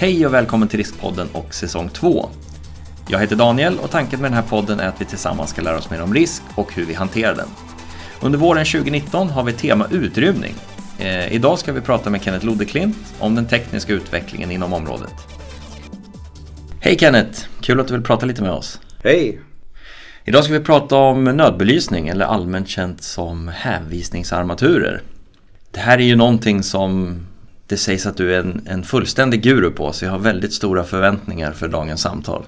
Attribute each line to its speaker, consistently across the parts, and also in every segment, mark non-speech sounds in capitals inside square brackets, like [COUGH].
Speaker 1: Hej och välkommen till Riskpodden och säsong 2. Jag heter Daniel och tanken med den här podden är att vi tillsammans ska lära oss mer om risk och hur vi hanterar den. Under våren 2019 har vi tema utrymning. Eh, idag ska vi prata med Kenneth Lodeklint om den tekniska utvecklingen inom området. Hej Kenneth! Kul att du vill prata lite med oss.
Speaker 2: Hej!
Speaker 1: Idag ska vi prata om nödbelysning eller allmänt känt som hänvisningsarmaturer. Det här är ju någonting som det sägs att du är en, en fullständig guru på så jag har väldigt stora förväntningar för dagens samtal.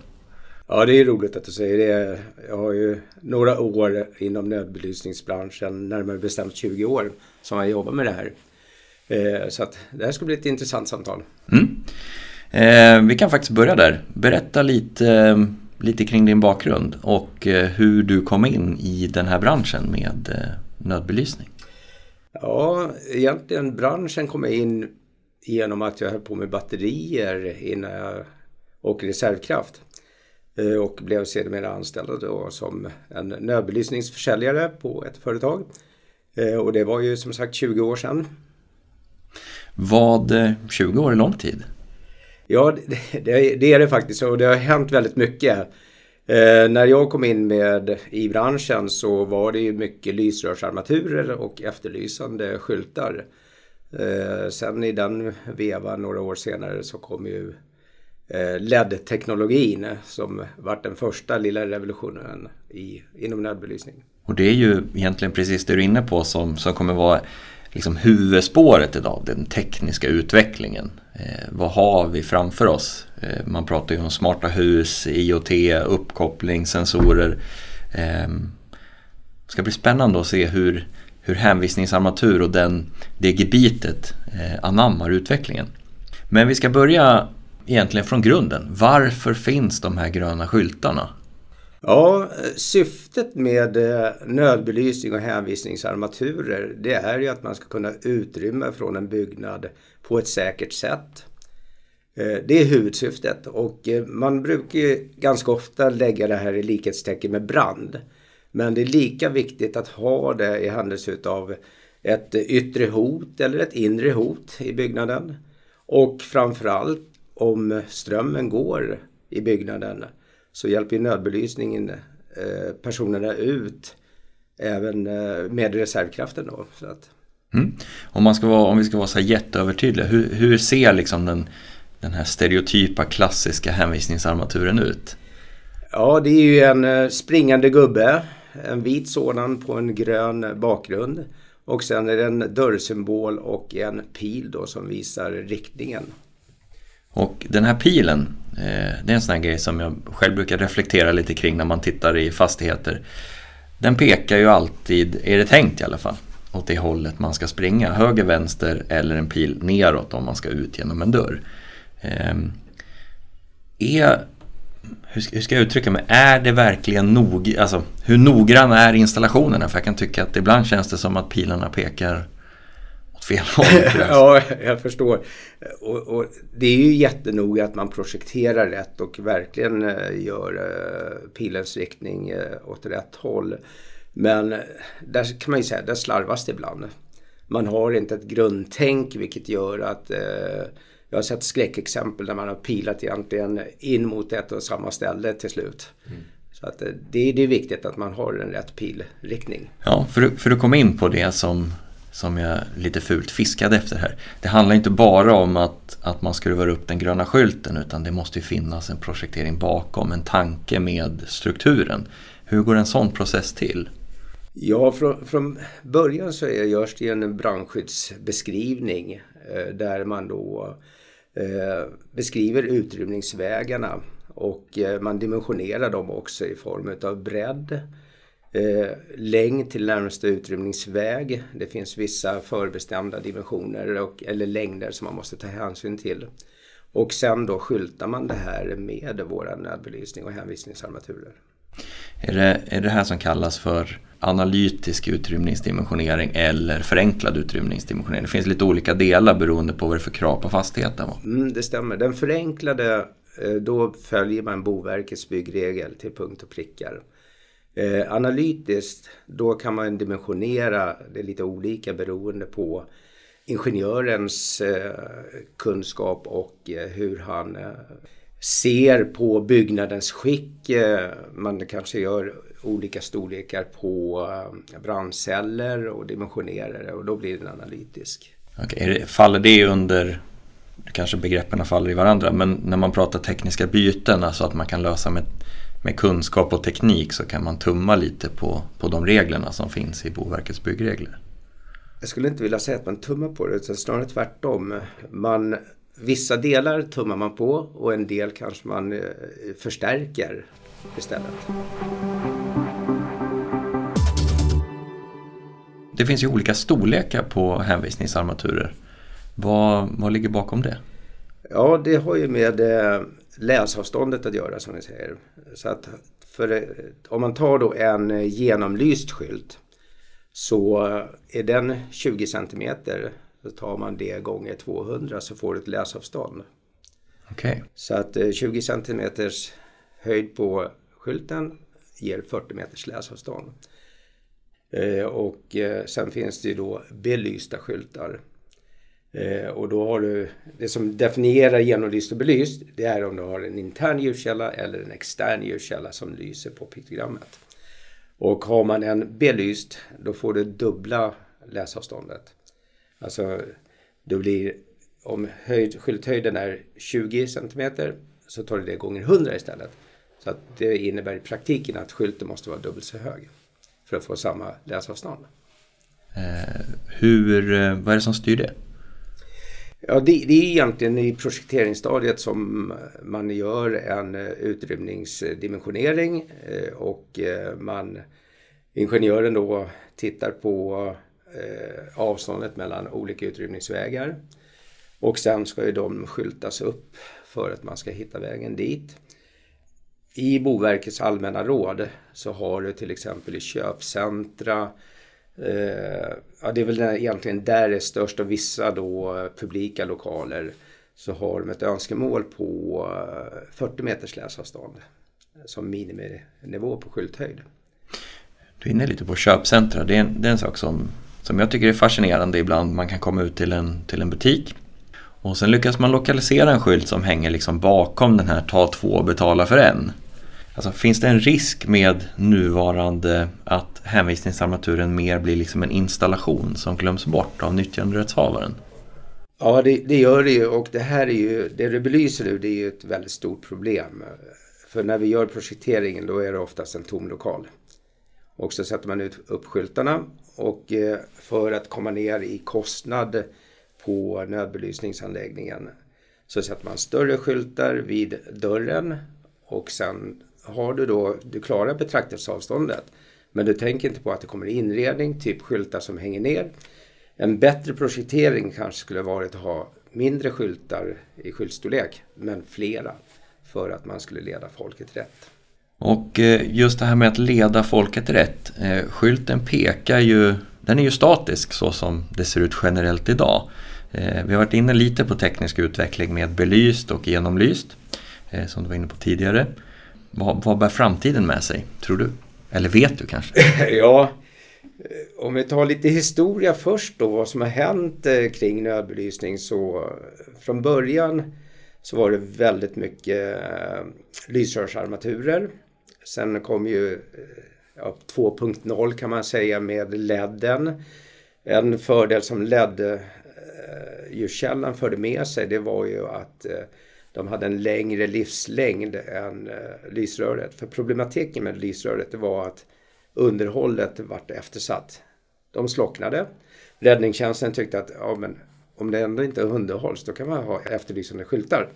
Speaker 2: Ja, det är roligt att du säger det. Jag har ju några år inom nödbelysningsbranschen, närmare bestämt 20 år, som jag jobbar med det här. Eh, så att det här ska bli ett intressant samtal.
Speaker 1: Mm. Eh, vi kan faktiskt börja där. Berätta lite, lite kring din bakgrund och eh, hur du kom in i den här branschen med eh, nödbelysning.
Speaker 2: Ja, egentligen branschen kom in genom att jag höll på med batterier innan jag, och reservkraft. Eh, och blev sedermera anställd då som en nödbelysningsförsäljare på ett företag. Eh, och det var ju som sagt 20 år sedan.
Speaker 1: Vad 20 år är lång tid?
Speaker 2: Ja, det, det är det faktiskt och det har hänt väldigt mycket. Eh, när jag kom in med i branschen så var det ju mycket lysrörsarmaturer och efterlysande skyltar. Eh, sen i den vevan några år senare så kom ju eh, LED-teknologin som vart den första lilla revolutionen i, inom nödbelysning.
Speaker 1: Och det är ju egentligen precis det du är inne på som, som kommer vara liksom huvudspåret idag, den tekniska utvecklingen. Eh, vad har vi framför oss? Eh, man pratar ju om smarta hus, IoT, uppkoppling, sensorer. Eh, det ska bli spännande att se hur, hur hänvisningsarmatur och den, det gebitet eh, anammar utvecklingen. Men vi ska börja egentligen från grunden. Varför finns de här gröna skyltarna?
Speaker 2: Ja, syftet med eh, nödbelysning och hänvisningsarmaturer det är ju att man ska kunna utrymma från en byggnad på ett säkert sätt. Eh, det är huvudsyftet och eh, man brukar ju ganska ofta lägga det här i likhetstecken med brand. Men det är lika viktigt att ha det i händelse av ett yttre hot eller ett inre hot i byggnaden. Och framförallt om strömmen går i byggnaden så hjälper nödbelysningen eh, personerna ut även eh, med reservkraften. Då, så att.
Speaker 1: Mm. Om, man ska vara, om vi ska vara så här jätteövertydliga, hur, hur ser liksom den, den här stereotypa klassiska hänvisningsarmaturen ut?
Speaker 2: Ja, det är ju en eh, springande gubbe, en vit sådan på en grön bakgrund. Och sen är det en dörrsymbol och en pil då som visar riktningen.
Speaker 1: Och den här pilen, eh, det är en sån här grej som jag själv brukar reflektera lite kring när man tittar i fastigheter. Den pekar ju alltid, är det tänkt i alla fall, åt det hållet man ska springa. Höger, vänster eller en pil neråt om man ska ut genom en dörr. Ehm, är, hur ska jag uttrycka mig, är det verkligen nog, alltså hur noggrann är installationerna? För jag kan tycka att ibland känns det som att pilarna pekar åt fel håll. [LAUGHS]
Speaker 2: ja, jag förstår. Och, och, det är ju jättenoga att man projekterar rätt och verkligen eh, gör uh, pilens riktning uh, åt rätt håll. Men där kan man ju säga, där slarvas det ibland. Man har inte ett grundtänk vilket gör att uh, jag har sett skräckexempel där man har pilat egentligen in mot ett och samma ställe till slut. Mm. Så att det, det är viktigt att man har en rätt pilriktning.
Speaker 1: Ja, för, för att komma in på det som som jag lite fult fiskade efter här. Det handlar inte bara om att, att man skruvar upp den gröna skylten utan det måste finnas en projektering bakom, en tanke med strukturen. Hur går en sån process till?
Speaker 2: Ja, från, från början så görs det en brandskyddsbeskrivning eh, där man då eh, Eh, beskriver utrymningsvägarna och eh, man dimensionerar dem också i form av bredd, Eh, längd till närmaste utrymningsväg. Det finns vissa förbestämda dimensioner och, eller längder som man måste ta hänsyn till. Och sen då skyltar man det här med våra nödbelysning och hänvisningsarmaturer.
Speaker 1: Är det, är det här som kallas för analytisk utrymningsdimensionering eller förenklad utrymningsdimensionering? Det finns lite olika delar beroende på vad det är för krav på fastigheten.
Speaker 2: Mm, det stämmer. Den förenklade, eh, då följer man Boverkets byggregel till punkt och prickar. Eh, analytiskt, då kan man dimensionera det lite olika beroende på ingenjörens eh, kunskap och eh, hur han eh, ser på byggnadens skick. Eh, man kanske gör olika storlekar på eh, brandceller och dimensionerar det och då blir den analytisk.
Speaker 1: Okej, faller det under, kanske begreppen faller i varandra, men när man pratar tekniska byten, alltså att man kan lösa med, med kunskap och teknik så kan man tumma lite på, på de reglerna som finns i Boverkets byggregler?
Speaker 2: Jag skulle inte vilja säga att man tummar på det, utan snarare tvärtom. Man, vissa delar tummar man på och en del kanske man eh, förstärker istället.
Speaker 1: Det finns ju olika storlekar på hänvisningsarmaturer. Vad, vad ligger bakom det?
Speaker 2: Ja, det har ju med eh, läsavståndet att göra som ni säger. Så att för, eh, om man tar då en genomlyst skylt så är den 20 centimeter så tar man det gånger 200 så får du ett läsavstånd.
Speaker 1: Okay.
Speaker 2: Så att 20 centimeters höjd på skylten ger 40 meters läsavstånd. Eh, och eh, sen finns det ju då belysta skyltar. Eh, och då har du, det som definierar genomlyst och belyst det är om du har en intern ljuskälla eller en extern ljuskälla som lyser på piktogrammet. Och har man en belyst då får du dubbla läsavståndet. Alltså det blir om höjd, skylthöjden är 20 cm så tar du det gånger 100 istället. Så att det innebär i praktiken att skylten måste vara dubbelt så hög för att få samma läsavstånd.
Speaker 1: Eh, hur, eh, vad är det som styr det?
Speaker 2: Ja, det, det, är egentligen i projekteringsstadiet som man gör en eh, utrymningsdimensionering eh, och man ingenjören då tittar på Eh, avståndet mellan olika utrymningsvägar. Och sen ska ju de skyltas upp för att man ska hitta vägen dit. I Boverkets allmänna råd så har du till exempel i köpcentra eh, ja, det är väl egentligen där det är störst och vissa då eh, publika lokaler så har de ett önskemål på eh, 40 meters läsavstånd som miniminivå på skylthöjd.
Speaker 1: Du är inne lite på köpcentra. Det är en, det är en sak som, som jag tycker är fascinerande ibland. Man kan komma ut till en, till en butik och sen lyckas man lokalisera en skylt som hänger liksom bakom den här ta två och betala för en. Alltså, finns det en risk med nuvarande att hänvisningsarmaturen mer blir liksom en installation som glöms bort av nyttjanderättshavaren?
Speaker 2: Ja, det, det, gör det ju och det här är ju, det du belyser nu det är ju ett väldigt stort problem. För när vi gör projekteringen då är det oftast en tom lokal. Och så sätter man ut upp skyltarna och eh, för att komma ner i kostnad på nödbelysningsanläggningen så sätter man större skyltar vid dörren och sen har du då, du klarar betraktelseavståndet men du tänker inte på att det kommer inredning, typ skyltar som hänger ner. En bättre projektering kanske skulle varit att ha mindre skyltar i skyltstorlek men flera för att man skulle leda folket rätt.
Speaker 1: Och eh, just det här med att leda folket rätt. Eh, skylten pekar ju, den är ju statisk så som det ser ut generellt idag. Eh, vi har varit inne lite på teknisk utveckling med belyst och genomlyst som du var inne på tidigare. Vad, vad bär framtiden med sig, tror du? Eller vet du kanske? [LAUGHS]
Speaker 2: ja, om vi tar lite historia först då, vad som har hänt kring nödbelysning så från början så var det väldigt mycket lysrörsarmaturer. Sen kom ju eh, ja, 2.0 kan man säga med LEDen. En fördel som LED-ljuskällan eh, förde med sig det var ju att eh, de hade en längre livslängd än lysröret. För problematiken med lysröret var att underhållet vart eftersatt. De slocknade. Räddningstjänsten tyckte att ja, men om det ändå inte underhålls då kan man ha efterlysande skyltar.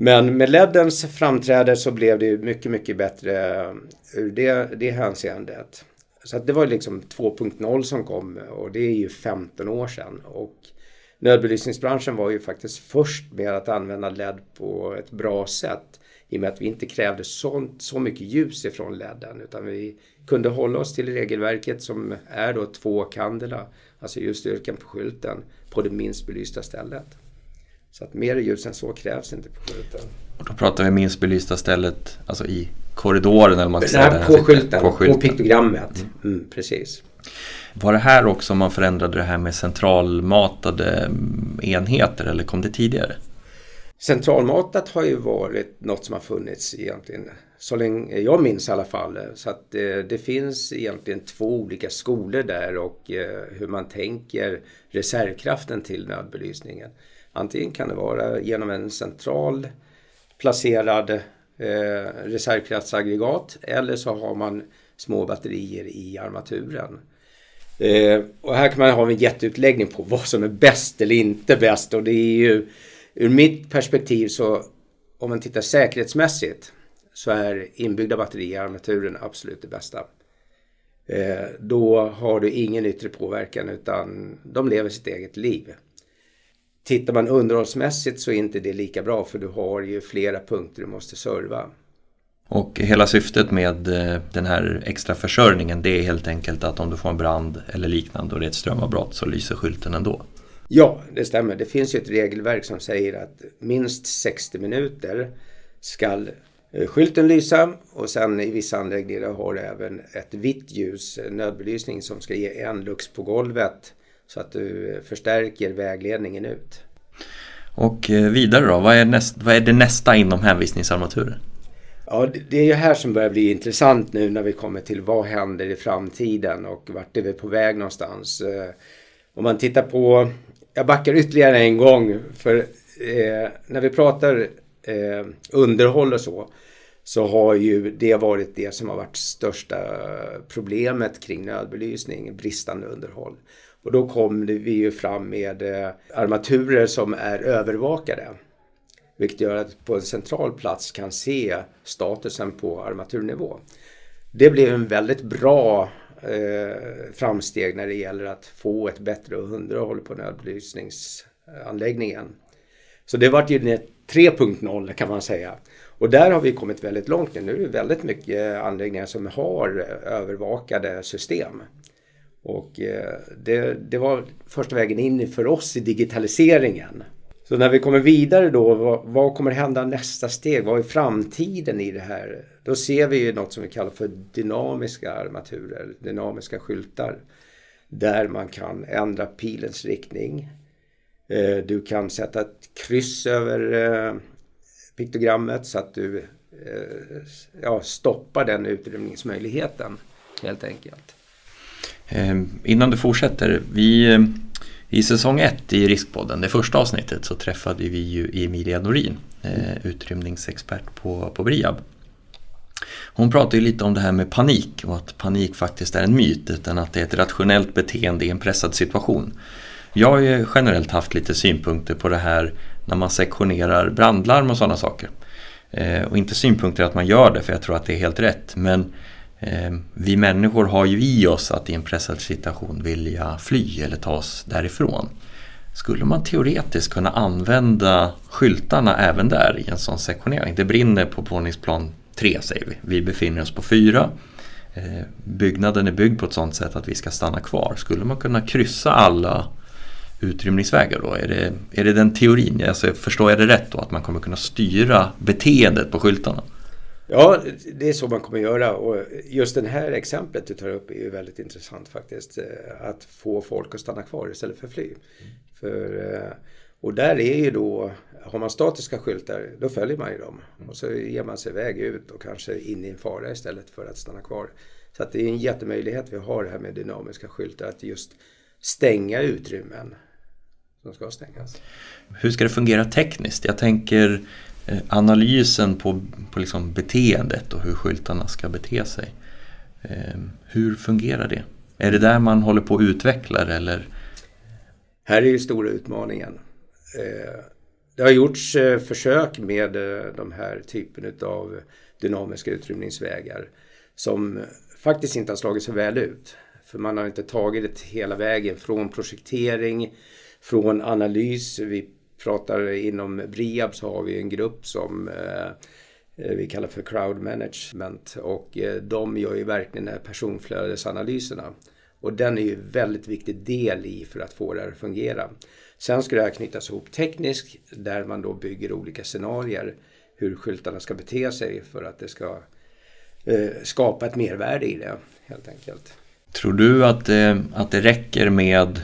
Speaker 2: Men med LEDens framträde så blev det mycket, mycket bättre eh, ur det, det hänseendet. Så att det var liksom 2.0 som kom och det är ju 15 år sedan. Och nödbelysningsbranschen var ju faktiskt först med att använda LED på ett bra sätt. I och med att vi inte krävde så, så mycket ljus ifrån LEDen utan vi kunde hålla oss till regelverket som är då två kandela, alltså ljusstyrkan på skylten, på det minst belysta stället. Så att mer ljus än så krävs inte på skylten.
Speaker 1: Och då pratar vi minst belysta stället, alltså i korridoren eller man
Speaker 2: ska säga. På skylten, på, skylten. på piktogrammet. Mm. Mm, precis.
Speaker 1: Var det här också man förändrade det här med centralmatade enheter eller kom det tidigare?
Speaker 2: Centralmatat har ju varit något som har funnits egentligen så länge jag minns i alla fall. Så att eh, det finns egentligen två olika skolor där och eh, hur man tänker reservkraften till nödbelysningen. Antingen kan det vara genom en central placerad eh, reservkraftsaggregat eller så har man små batterier i armaturen. Eh, och här kan man ha en jätteutläggning på vad som är bäst eller inte bäst och det är ju ur mitt perspektiv så om man tittar säkerhetsmässigt så är inbyggda batterier i armaturen absolut det bästa. Eh, då har du ingen yttre påverkan utan de lever sitt eget liv. Tittar man underhållsmässigt så är inte det lika bra för du har ju flera punkter du måste serva.
Speaker 1: Och hela syftet med eh, den här extra försörjningen det är helt enkelt att om du får en brand eller liknande och det är ett strömavbrott så lyser skylten ändå.
Speaker 2: Ja, det stämmer. Det finns ju ett regelverk som säger att minst 60 minuter ska eh, skylten lysa och sen i vissa anläggningar har du även ett vitt ljus, nödbelysning som ska ge en lux på golvet så att du förstärker vägledningen ut.
Speaker 1: Och eh, vidare då, vad är, näst, vad är det nästa inom hänvisningsarmaturer?
Speaker 2: Ja, det är ju här som börjar bli intressant nu när vi kommer till vad händer i framtiden och vart är vi på väg någonstans. Eh, om man tittar på, jag backar ytterligare en gång för eh, när vi pratar eh, underhåll och så så har ju det varit det som har varit största problemet kring nödbelysning, bristande underhåll. Och då kom vi ju fram med eh, armaturer som är övervakade. Vilket gör att på en central plats kan se statusen på armaturnivå. Det blev en väldigt bra eh, framsteg när det gäller att få ett bättre underhåll på nödbelysningsanläggningen. Så det vart ju 3.0 kan man säga. Och där har vi kommit väldigt långt nu. Nu är det väldigt mycket anläggningar som har eh, övervakade system. Och eh, det, det var första vägen in för oss i digitaliseringen. Så när vi kommer vidare då, vad, vad, kommer hända nästa steg? Vad är framtiden i det här? Då ser vi ju något som vi kallar för dynamiska armaturer, dynamiska skyltar. Där man kan ändra pilens riktning. Eh, du kan sätta ett kryss över eh, piktogrammet så att du ja, stoppar den utrymningsmöjligheten helt enkelt.
Speaker 1: Ehm, innan du fortsätter, vi, ehm, i säsong 1 i Riskpodden, det första avsnittet, så träffade vi ju Emilia Norin, eh, utrymningsexpert på, på Briab. Hon pratar ju lite om det här med panik och att panik faktiskt är en myt utan att det är ett rationellt beteende i en pressad situation. Jag har ju generellt haft lite synpunkter på det här när man sektionerar brandlarm och sådana saker. Eh, och inte synpunkter att man gör det för jag tror att det är helt rätt men Ehm, vi människor har ju i oss att i en pressad situation vilja fly eller ta oss därifrån. Skulle man teoretiskt kunna använda skyltarna även där i en sån sektionering? Det brinner på våningsplan 3 säger vi. Vi befinner oss på 4. Ehm, byggnaden är byggd på ett sånt sätt att vi ska stanna kvar. Skulle man kunna kryssa alla utrymningsvägar då? Är det, är det den teorin? Alltså, förstår jag det rätt då? Att man kommer kunna styra beteendet på skyltarna?
Speaker 2: Ja, det är så man kommer göra och just det här exemplet du tar upp är ju väldigt intressant faktiskt. Eh, att få folk att stanna kvar istället för fly. Mm. För, eh, och där är ju då, har man statiska skyltar då följer man ju dem. Mm. Och så ger man sig iväg ut och kanske in i en fara istället för att stanna kvar. Så att det är en jättemöjlighet vi har här med dynamiska skyltar att just stänga utrymmen som ska stängas.
Speaker 1: Hur ska det fungera tekniskt? Jag tänker Eh, analysen på, på liksom beteendet och hur skyltarna ska bete sig. Ehm, hur fungerar det? Är det där man håller på att utveckla eller?
Speaker 2: Här är ju stora utmaningen. Eh, det har gjorts eh, försök med de här typen av dynamiska utrymningsvägar som faktiskt inte har slagit så väl ut. För man har inte tagit det hela vägen från projektering, från analys. Vi pratar inom Briab så har vi en grupp som eh, vi kallar för crowd management och eh, de gör ju verkligen de här personflödesanalyserna. Och den är ju en väldigt viktig del i för att få det här att fungera. Sen ska det här knytas ihop tekniskt där man då bygger olika scenarier hur skyltarna ska bete sig för att det ska eh, skapa ett mervärde i det helt enkelt.
Speaker 1: Tror du att det, att det räcker med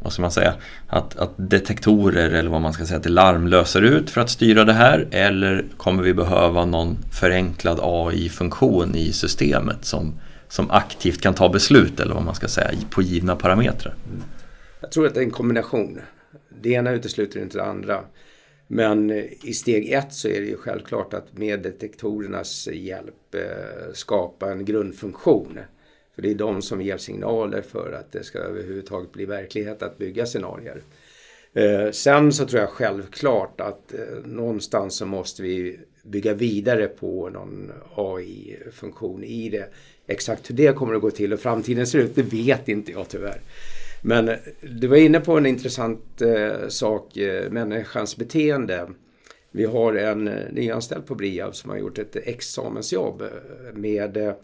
Speaker 1: vad ska man säga, att, att detektorer eller vad man ska säga till larm löser ut för att styra det här eller kommer vi behöva någon förenklad AI-funktion i systemet som, som aktivt kan ta beslut eller vad man ska säga på givna parametrar?
Speaker 2: Jag tror att det är en kombination. Det ena utesluter inte det andra. Men eh, i steg ett så är det ju självklart att med detektorernas hjälp eh, skapa en grundfunktion för det är de som ger signaler för att det ska överhuvudtaget bli verklighet att bygga scenarier. Eh, sen så tror jag självklart att eh, någonstans så måste vi bygga vidare på någon AI-funktion i det. Exakt hur det kommer att gå till och framtiden ser ut, det vet inte jag tyvärr. Men eh, du var inne på en intressant eh, sak, eh, människans beteende. Vi har en eh, nyanställd på Briab som har gjort ett examensjobb eh, med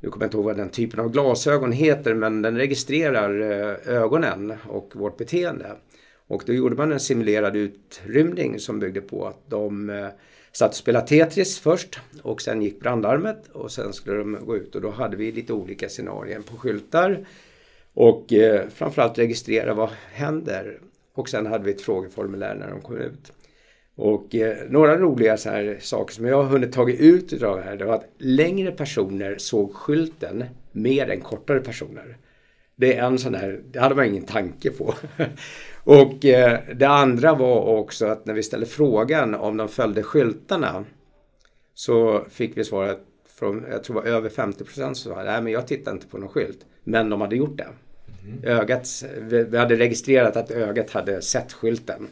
Speaker 2: nu kommer jag inte ihåg vad den typen av glasögon heter men den registrerar eh, ögonen och vårt beteende. Och då gjorde man en simulerad utrymning som byggde på att de eh, satt och spelade Tetris först och sen gick brandlarmet och sen skulle de gå ut och då hade vi lite olika scenarier på skyltar. Och eh, framförallt registrera vad händer. Och sen hade vi ett frågeformulär när de kom ut. Och eh, några roliga så här saker som jag har hunnit tagit ut av det här det var att längre personer såg skylten mer än kortare personer. Det är en sån här, det hade man ingen tanke på. [LAUGHS] och eh, det andra var också att när vi ställde frågan om de följde skyltarna så fick vi svaret från, jag tror det var över 50 procent som sa nej men jag tittar inte på någon skylt. Men de hade gjort det. Mm. Ögat, vi hade registrerat att ögat hade sett skylten.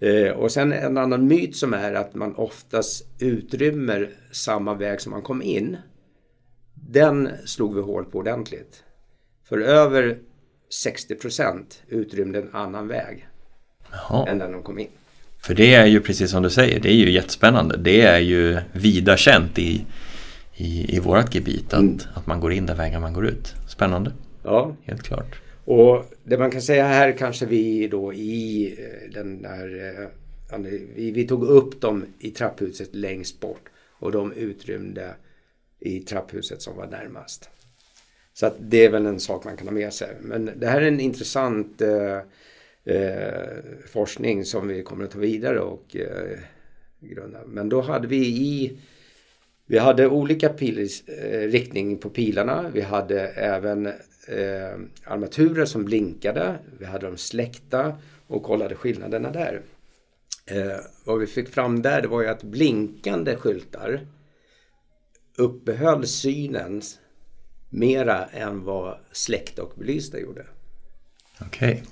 Speaker 2: Eh, och sen en annan myt som är att man oftast utrymmer samma väg som man kom in. Den slog vi hål på ordentligt. För över 60 procent utrymde en annan väg Jaha. än den de kom in.
Speaker 1: För det är ju precis som du säger, det är ju jättespännande. Det är ju vida känt i, i, i vårat gebit att, mm. att man går in där vägen man går ut. Spännande. Ja. Helt klart.
Speaker 2: Och det man kan säga här kanske vi då i eh, den där... Eh, vi, vi tog upp dem i trapphuset längst bort och de utrymde i trapphuset som var närmast. Så att det är väl en sak man kan ha med sig. Men det här är en intressant eh, eh, forskning som vi kommer att ta vidare och eh, grunda. Men då hade vi i vi hade olika pil, eh, riktning på pilarna. Vi hade även eh, armaturer som blinkade. Vi hade dem släckta och kollade skillnaderna där. Eh, vad vi fick fram där det var ju att blinkande skyltar uppehöll synen mera än vad släckta och belysta gjorde.
Speaker 1: Okej.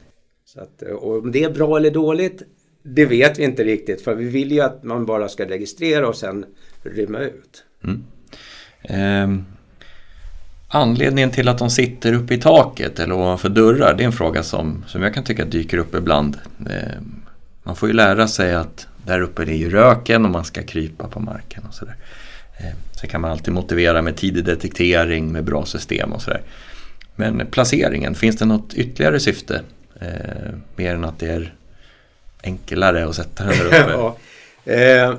Speaker 2: Okay. Eh, om det är bra eller dåligt, det vet vi inte riktigt. För vi vill ju att man bara ska registrera och sen rymma ut. Mm.
Speaker 1: Um, Anledningen till att de sitter uppe i taket eller ovanför dörrar, det är en fråga som, som jag kan tycka dyker upp ibland. Eh, man får ju lära sig att där uppe det är ju röken och man ska krypa på marken och sådär. Eh, sen kan man alltid motivera med tidig detektering med bra system och sådär. Men placeringen, finns det något ytterligare syfte? Eh, mer än att det är enklare att sätta den där [LAUGHS] uppe? ja.
Speaker 2: eh,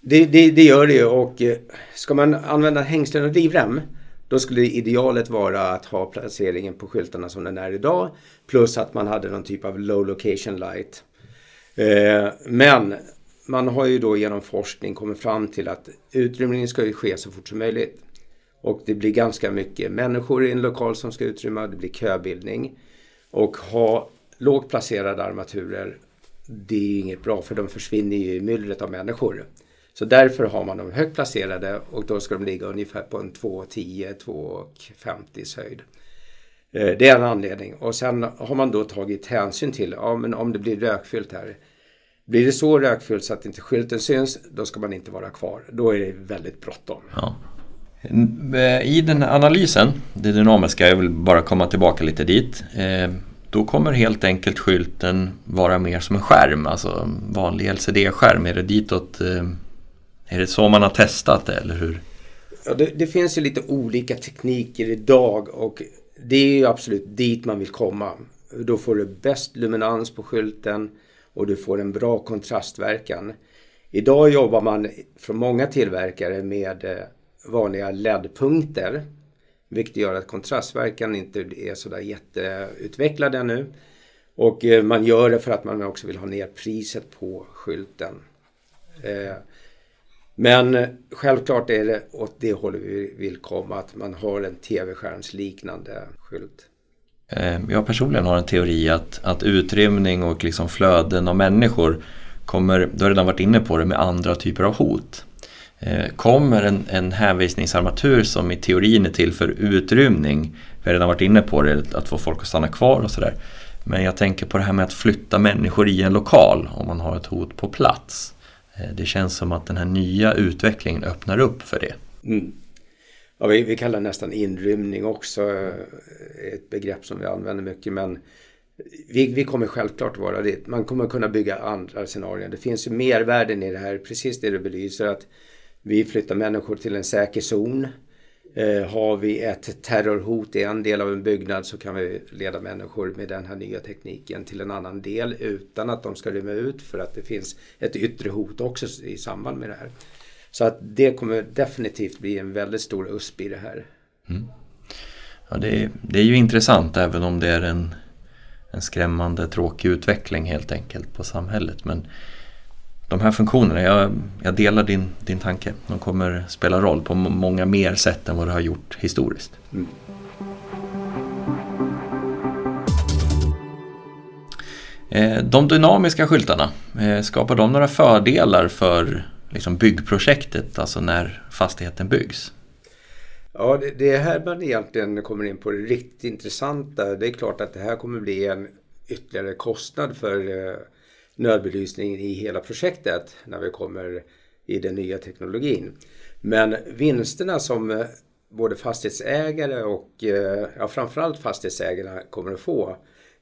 Speaker 2: det, det, det, gör det ju och eh, ska man använda hängslen och livrem då skulle idealet vara att ha placeringen på skyltarna som den är idag. Plus att man hade någon typ av low location light. Eh, men man har ju då genom forskning kommit fram till att utrymningen ska ju ske så fort som möjligt. Och det blir ganska mycket människor i en lokal som ska utrymma. Det blir köbildning. Och ha lågt placerade armaturer det är inget bra för de försvinner ju i myllret av människor. Så därför har man dem högt placerade och då ska de ligga ungefär på en 2,10-2,50 höjd. Eh, det är en anledning och sen har man då tagit hänsyn till, ja men om det blir rökfyllt här. Blir det så rökfyllt så att inte skylten syns, då ska man inte vara kvar. Då är det väldigt bråttom. Ja.
Speaker 1: Eh, I den analysen, det dynamiska, jag vill bara komma tillbaka lite dit. Eh, då kommer helt enkelt skylten vara mer som en skärm, alltså vanlig LCD-skärm. Är det ditåt är det så man har testat det eller hur?
Speaker 2: Ja, det, det, finns ju lite olika tekniker idag och det är ju absolut dit man vill komma. Då får du bäst luminans på skylten och du får en bra kontrastverkan. Idag jobbar man från många tillverkare med eh, vanliga LED-punkter Vilket gör att kontrastverkan inte är sådär jätteutvecklad ännu. Och eh, man gör det för att man också vill ha ner priset på skylten. Eh, men eh, självklart är det åt det hållet vi vill komma, att man har en tv-skärmsliknande skylt.
Speaker 1: Eh, jag personligen har en teori att, att utrymning och liksom flöden av människor kommer, du har redan varit inne på det, med andra typer av hot. Eh, kommer en, en hänvisningsarmatur som i teorin är till för utrymning, vi har redan varit inne på det, att få folk att stanna kvar och sådär. Men jag tänker på det här med att flytta människor i en lokal om man har ett hot på plats. Eh, det känns som att den här nya utvecklingen öppnar upp för det. Mm.
Speaker 2: Ja, vi, vi kallar nästan inrymning också eh, ett begrepp som vi använder mycket men vi, vi kommer självklart vara det. Man kommer kunna bygga andra scenarier. Det finns ju mervärden i det här, precis det du belyser att vi flyttar människor till en säker zon. Eh, har vi ett terrorhot i en del av en byggnad så kan vi leda människor med den här nya tekniken till en annan del utan att de ska rymma ut för att det finns ett yttre hot också i samband med det här. Så att det kommer definitivt bli en väldigt stor USP i det här. Mm.
Speaker 1: Ja, det, är, det är ju intressant även om det är en, en skrämmande tråkig utveckling helt enkelt på samhället. Men de här funktionerna, jag, jag delar din, din tanke. De kommer spela roll på många mer sätt än vad det har gjort historiskt. Mm. Eh, de dynamiska skyltarna, eh, skapar de några fördelar för liksom byggprojektet, alltså när fastigheten byggs?
Speaker 2: Ja, det, det är här man egentligen kommer in på det riktigt intressanta. Det är klart att det här kommer bli en ytterligare kostnad för eh, nödbelysning i hela projektet när vi kommer i den nya teknologin. Men vinsterna som eh, både fastighetsägare och eh, ja, framförallt fastighetsägarna kommer att få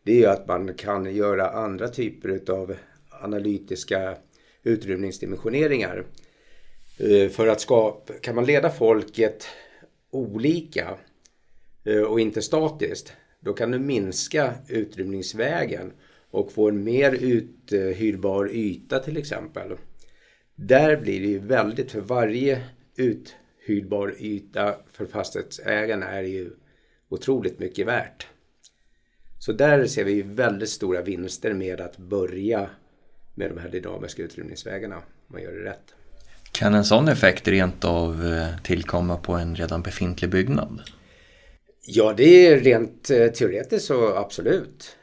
Speaker 2: det är ju att man kan göra andra typer av analytiska utrymningsdimensioneringar. Eh, för att skapa, kan man leda folket olika och inte statiskt då kan du minska utrymningsvägen och få en mer uthyrbar yta till exempel. Där blir det ju väldigt, för varje uthyrbar yta för fastighetsägarna är ju otroligt mycket värt. Så där ser vi väldigt stora vinster med att börja med de här dynamiska utrymningsvägarna om man gör det rätt.
Speaker 1: Kan en sån effekt rent av eh, tillkomma på en redan befintlig byggnad?
Speaker 2: Ja, det är rent eh, teoretiskt så absolut.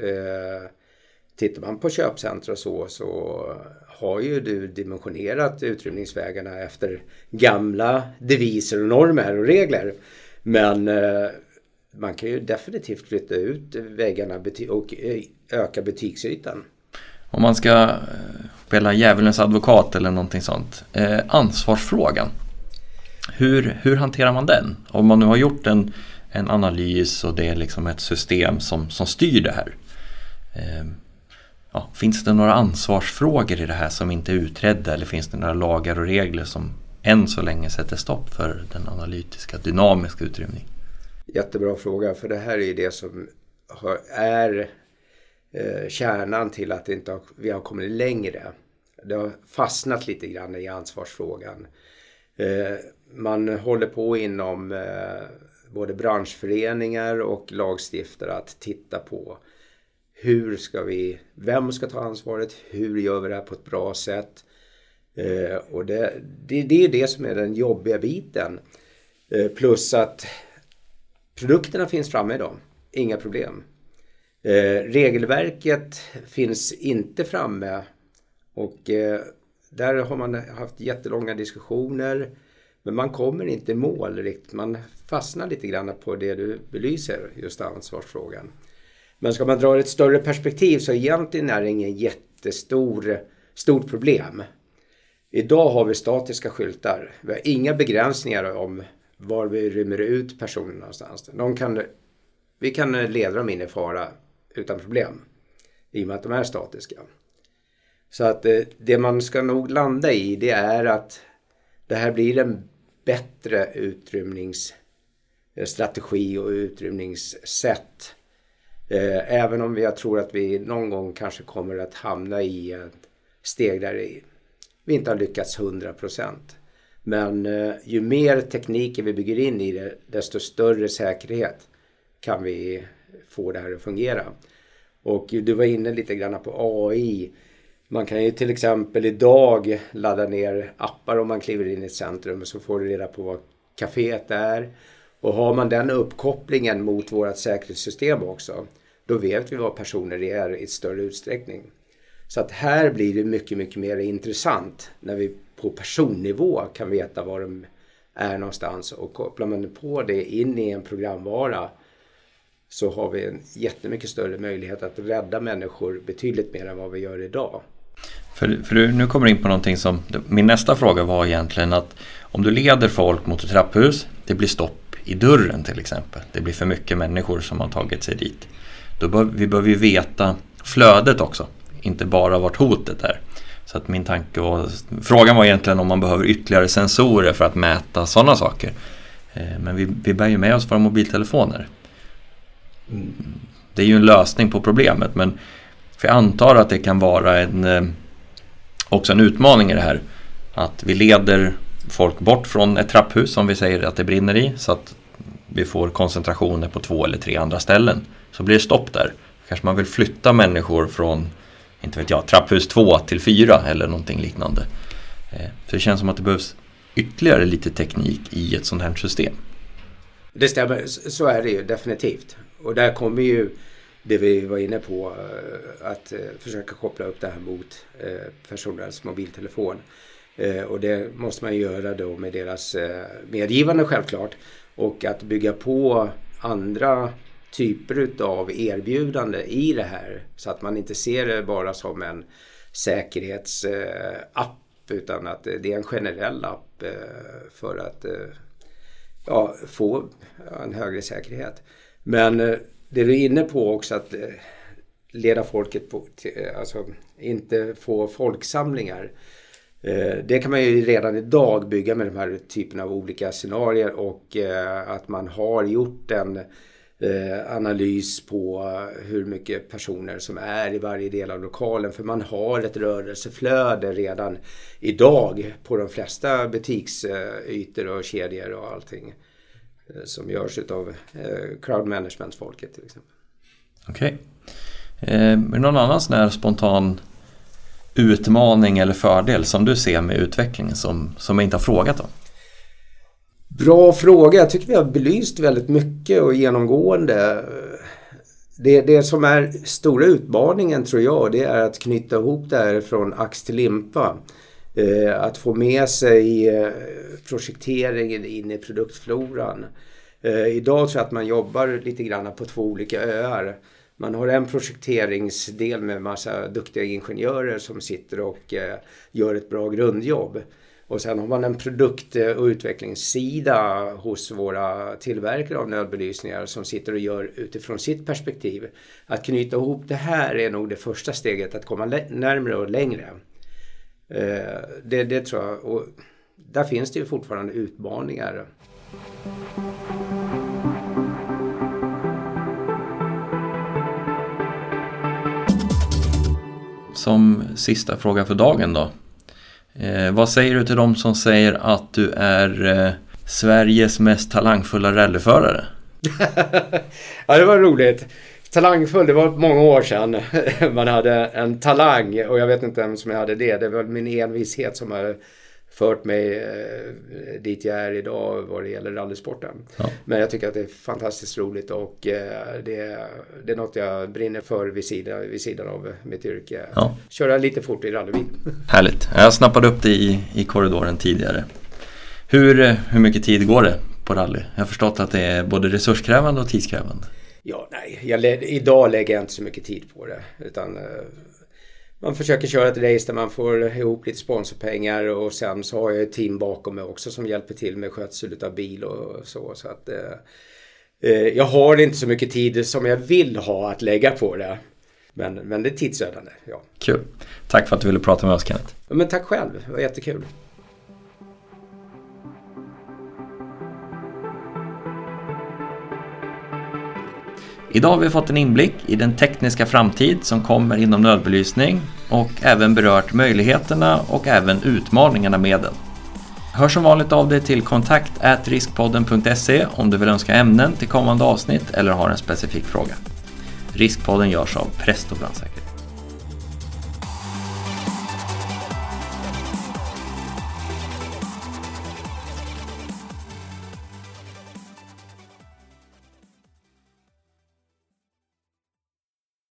Speaker 2: Eh, tittar man på köpcentra och så, så har ju du dimensionerat utrymningsvägarna efter gamla deviser och normer och regler. Men eh, man kan ju definitivt flytta ut väggarna och eh, öka butiksytan.
Speaker 1: Om man ska eh, spela djävulens advokat eller någonting sånt. Eh, ansvarsfrågan. Hur, hur hanterar man den? Om man nu har gjort en, en analys och det är liksom ett system som, som styr det här. Ehm, ja, finns det några ansvarsfrågor i det här som inte är utredda eller finns det några lagar och regler som än så länge sätter stopp för den analytiska dynamiska utrymningen?
Speaker 2: Jättebra fråga för det här är ju det som är eh, kärnan till att inte har, vi har kommit längre. Det har fastnat lite grann i ansvarsfrågan. Eh, man håller på inom eh, både branschföreningar och lagstiftare att titta på hur ska vi, vem ska ta ansvaret? Hur gör vi det här på ett bra sätt? Eh, och det, det, det, är det som är den jobbiga biten. Eh, plus att produkterna finns framme idag. Inga problem. Eh, regelverket finns inte framme och eh, där har man haft jättelånga diskussioner. Men man kommer inte i mål riktigt. Man fastnar lite grann på det du belyser, just ansvarsfrågan. Men ska man dra ett större perspektiv så egentligen är det ingen jättestor stort problem. Idag har vi statiska skyltar. Vi har inga begränsningar om var vi rymmer ut personer någonstans. De kan, vi kan leda dem in i fara utan problem. I och med att de är statiska. Så att eh, det man ska nog landa i det är att det här blir en bättre utrymningsstrategi eh, och utrymningssätt Eh, även om jag tror att vi någon gång kanske kommer att hamna i ett steg där vi inte har lyckats 100 procent. Men eh, ju mer tekniker vi bygger in i det, desto större säkerhet kan vi få det här att fungera. Och du var inne lite grann på AI. Man kan ju till exempel idag ladda ner appar om man kliver in i ett centrum och så får du reda på vad kaféet är. Och har man den uppkopplingen mot vårt säkerhetssystem också, då vet vi vad personer är i större utsträckning. Så att här blir det mycket, mycket mer intressant när vi på personnivå kan veta var de är någonstans och kopplar man på det in i en programvara så har vi en jättemycket större möjlighet att rädda människor betydligt mer än vad vi gör idag.
Speaker 1: För, för du, nu kommer du in på någonting som, min nästa fråga var egentligen att om du leder folk mot ett trapphus, det blir stopp i dörren till exempel. Det blir för mycket människor som har tagit sig dit. Då bör, vi behöver ju veta flödet också, inte bara vart hotet är. Så att min tanke var, frågan var egentligen om man behöver ytterligare sensorer för att mäta sådana saker. Eh, men vi, vi bär ju med oss våra mobiltelefoner. Det är ju en lösning på problemet men för jag antar att det kan vara en, eh, också en utmaning i det här. Att vi leder folk bort från ett trapphus som vi säger att det brinner i så att vi får koncentrationer på två eller tre andra ställen. Så blir det stopp där. Kanske man vill flytta människor från, inte vet jag, trapphus 2 till 4 eller någonting liknande. Eh, så det känns som att det behövs ytterligare lite teknik i ett sånt här system.
Speaker 2: Det stämmer, så är det ju definitivt. Och där kommer ju det vi var inne på eh, att eh, försöka koppla upp det här mot personens mobiltelefon. Eh, och det måste man göra då med deras eh, medgivande självklart. Och att bygga på andra typer av erbjudande i det här. Så att man inte ser det bara som en säkerhetsapp eh, utan att det är en generell app för att ja, få en högre säkerhet. Men det du är inne på också att leda folket på, alltså inte få folksamlingar. Eh, det kan man ju redan idag bygga med de här typerna av olika scenarier och eh, att man har gjort en eh, analys på hur mycket personer som är i varje del av lokalen. För man har ett rörelseflöde redan idag på de flesta butiksytor och kedjor och allting. Som görs utav crowd management-folket till exempel.
Speaker 1: Okej. Okay. är det någon annan sån här spontan utmaning eller fördel som du ser med utvecklingen som, som jag inte har frågat om?
Speaker 2: Bra fråga. Jag tycker vi har belyst väldigt mycket och genomgående. Det, det som är stora utmaningen tror jag det är att knyta ihop det här från ax till limpa. Eh, att få med sig eh, projekteringen in i produktfloran. Eh, idag tror jag att man jobbar lite grann på två olika öar. Man har en projekteringsdel med massa duktiga ingenjörer som sitter och eh, gör ett bra grundjobb. Och sen har man en produkt eh, och utvecklingssida hos våra tillverkare av nödbelysningar som sitter och gör utifrån sitt perspektiv. Att knyta ihop det här är nog det första steget att komma närmre och längre. Eh, det, det tror jag. Och där finns det ju fortfarande utmaningar.
Speaker 1: Som sista fråga för dagen då. Eh, vad säger du till de som säger att du är eh, Sveriges mest talangfulla rallyförare? [LAUGHS]
Speaker 2: ja, det var roligt. Talangfull, det var många år sedan [LAUGHS] man hade en talang och jag vet inte vem som jag hade det. Det var min envishet som har fört mig eh, dit jag är idag vad det gäller rallysporten. Ja. Men jag tycker att det är fantastiskt roligt och eh, det, det, är något jag brinner för vid sidan, vid sidan av mitt yrke. Ja. Köra lite fort i rallybil.
Speaker 1: Härligt. Jag snappade upp det i, i korridoren tidigare. Hur, eh, hur mycket tid går det på rally? Jag har förstått att det är både resurskrävande och tidskrävande.
Speaker 2: Ja, nej. Jag, idag lägger jag inte så mycket tid på det. Utan man försöker köra ett race där man får ihop lite sponsorpengar och sen så har jag ett team bakom mig också som hjälper till med skötsel av bil och så. så att, eh, eh, jag har inte så mycket tid som jag vill ha att lägga på det. Men, men det är tidsödande, ja.
Speaker 1: Kul. Tack för att du ville prata med oss Kenneth.
Speaker 2: men tack själv, det var jättekul.
Speaker 1: Idag har vi fått en inblick i den tekniska framtid som kommer inom nödbelysning och även berört möjligheterna och även utmaningarna med den. Hör som vanligt av dig till kontakt riskpodden.se om du vill önska ämnen till kommande avsnitt eller har en specifik fråga. Riskpodden görs av Presto Brandsäkerhet.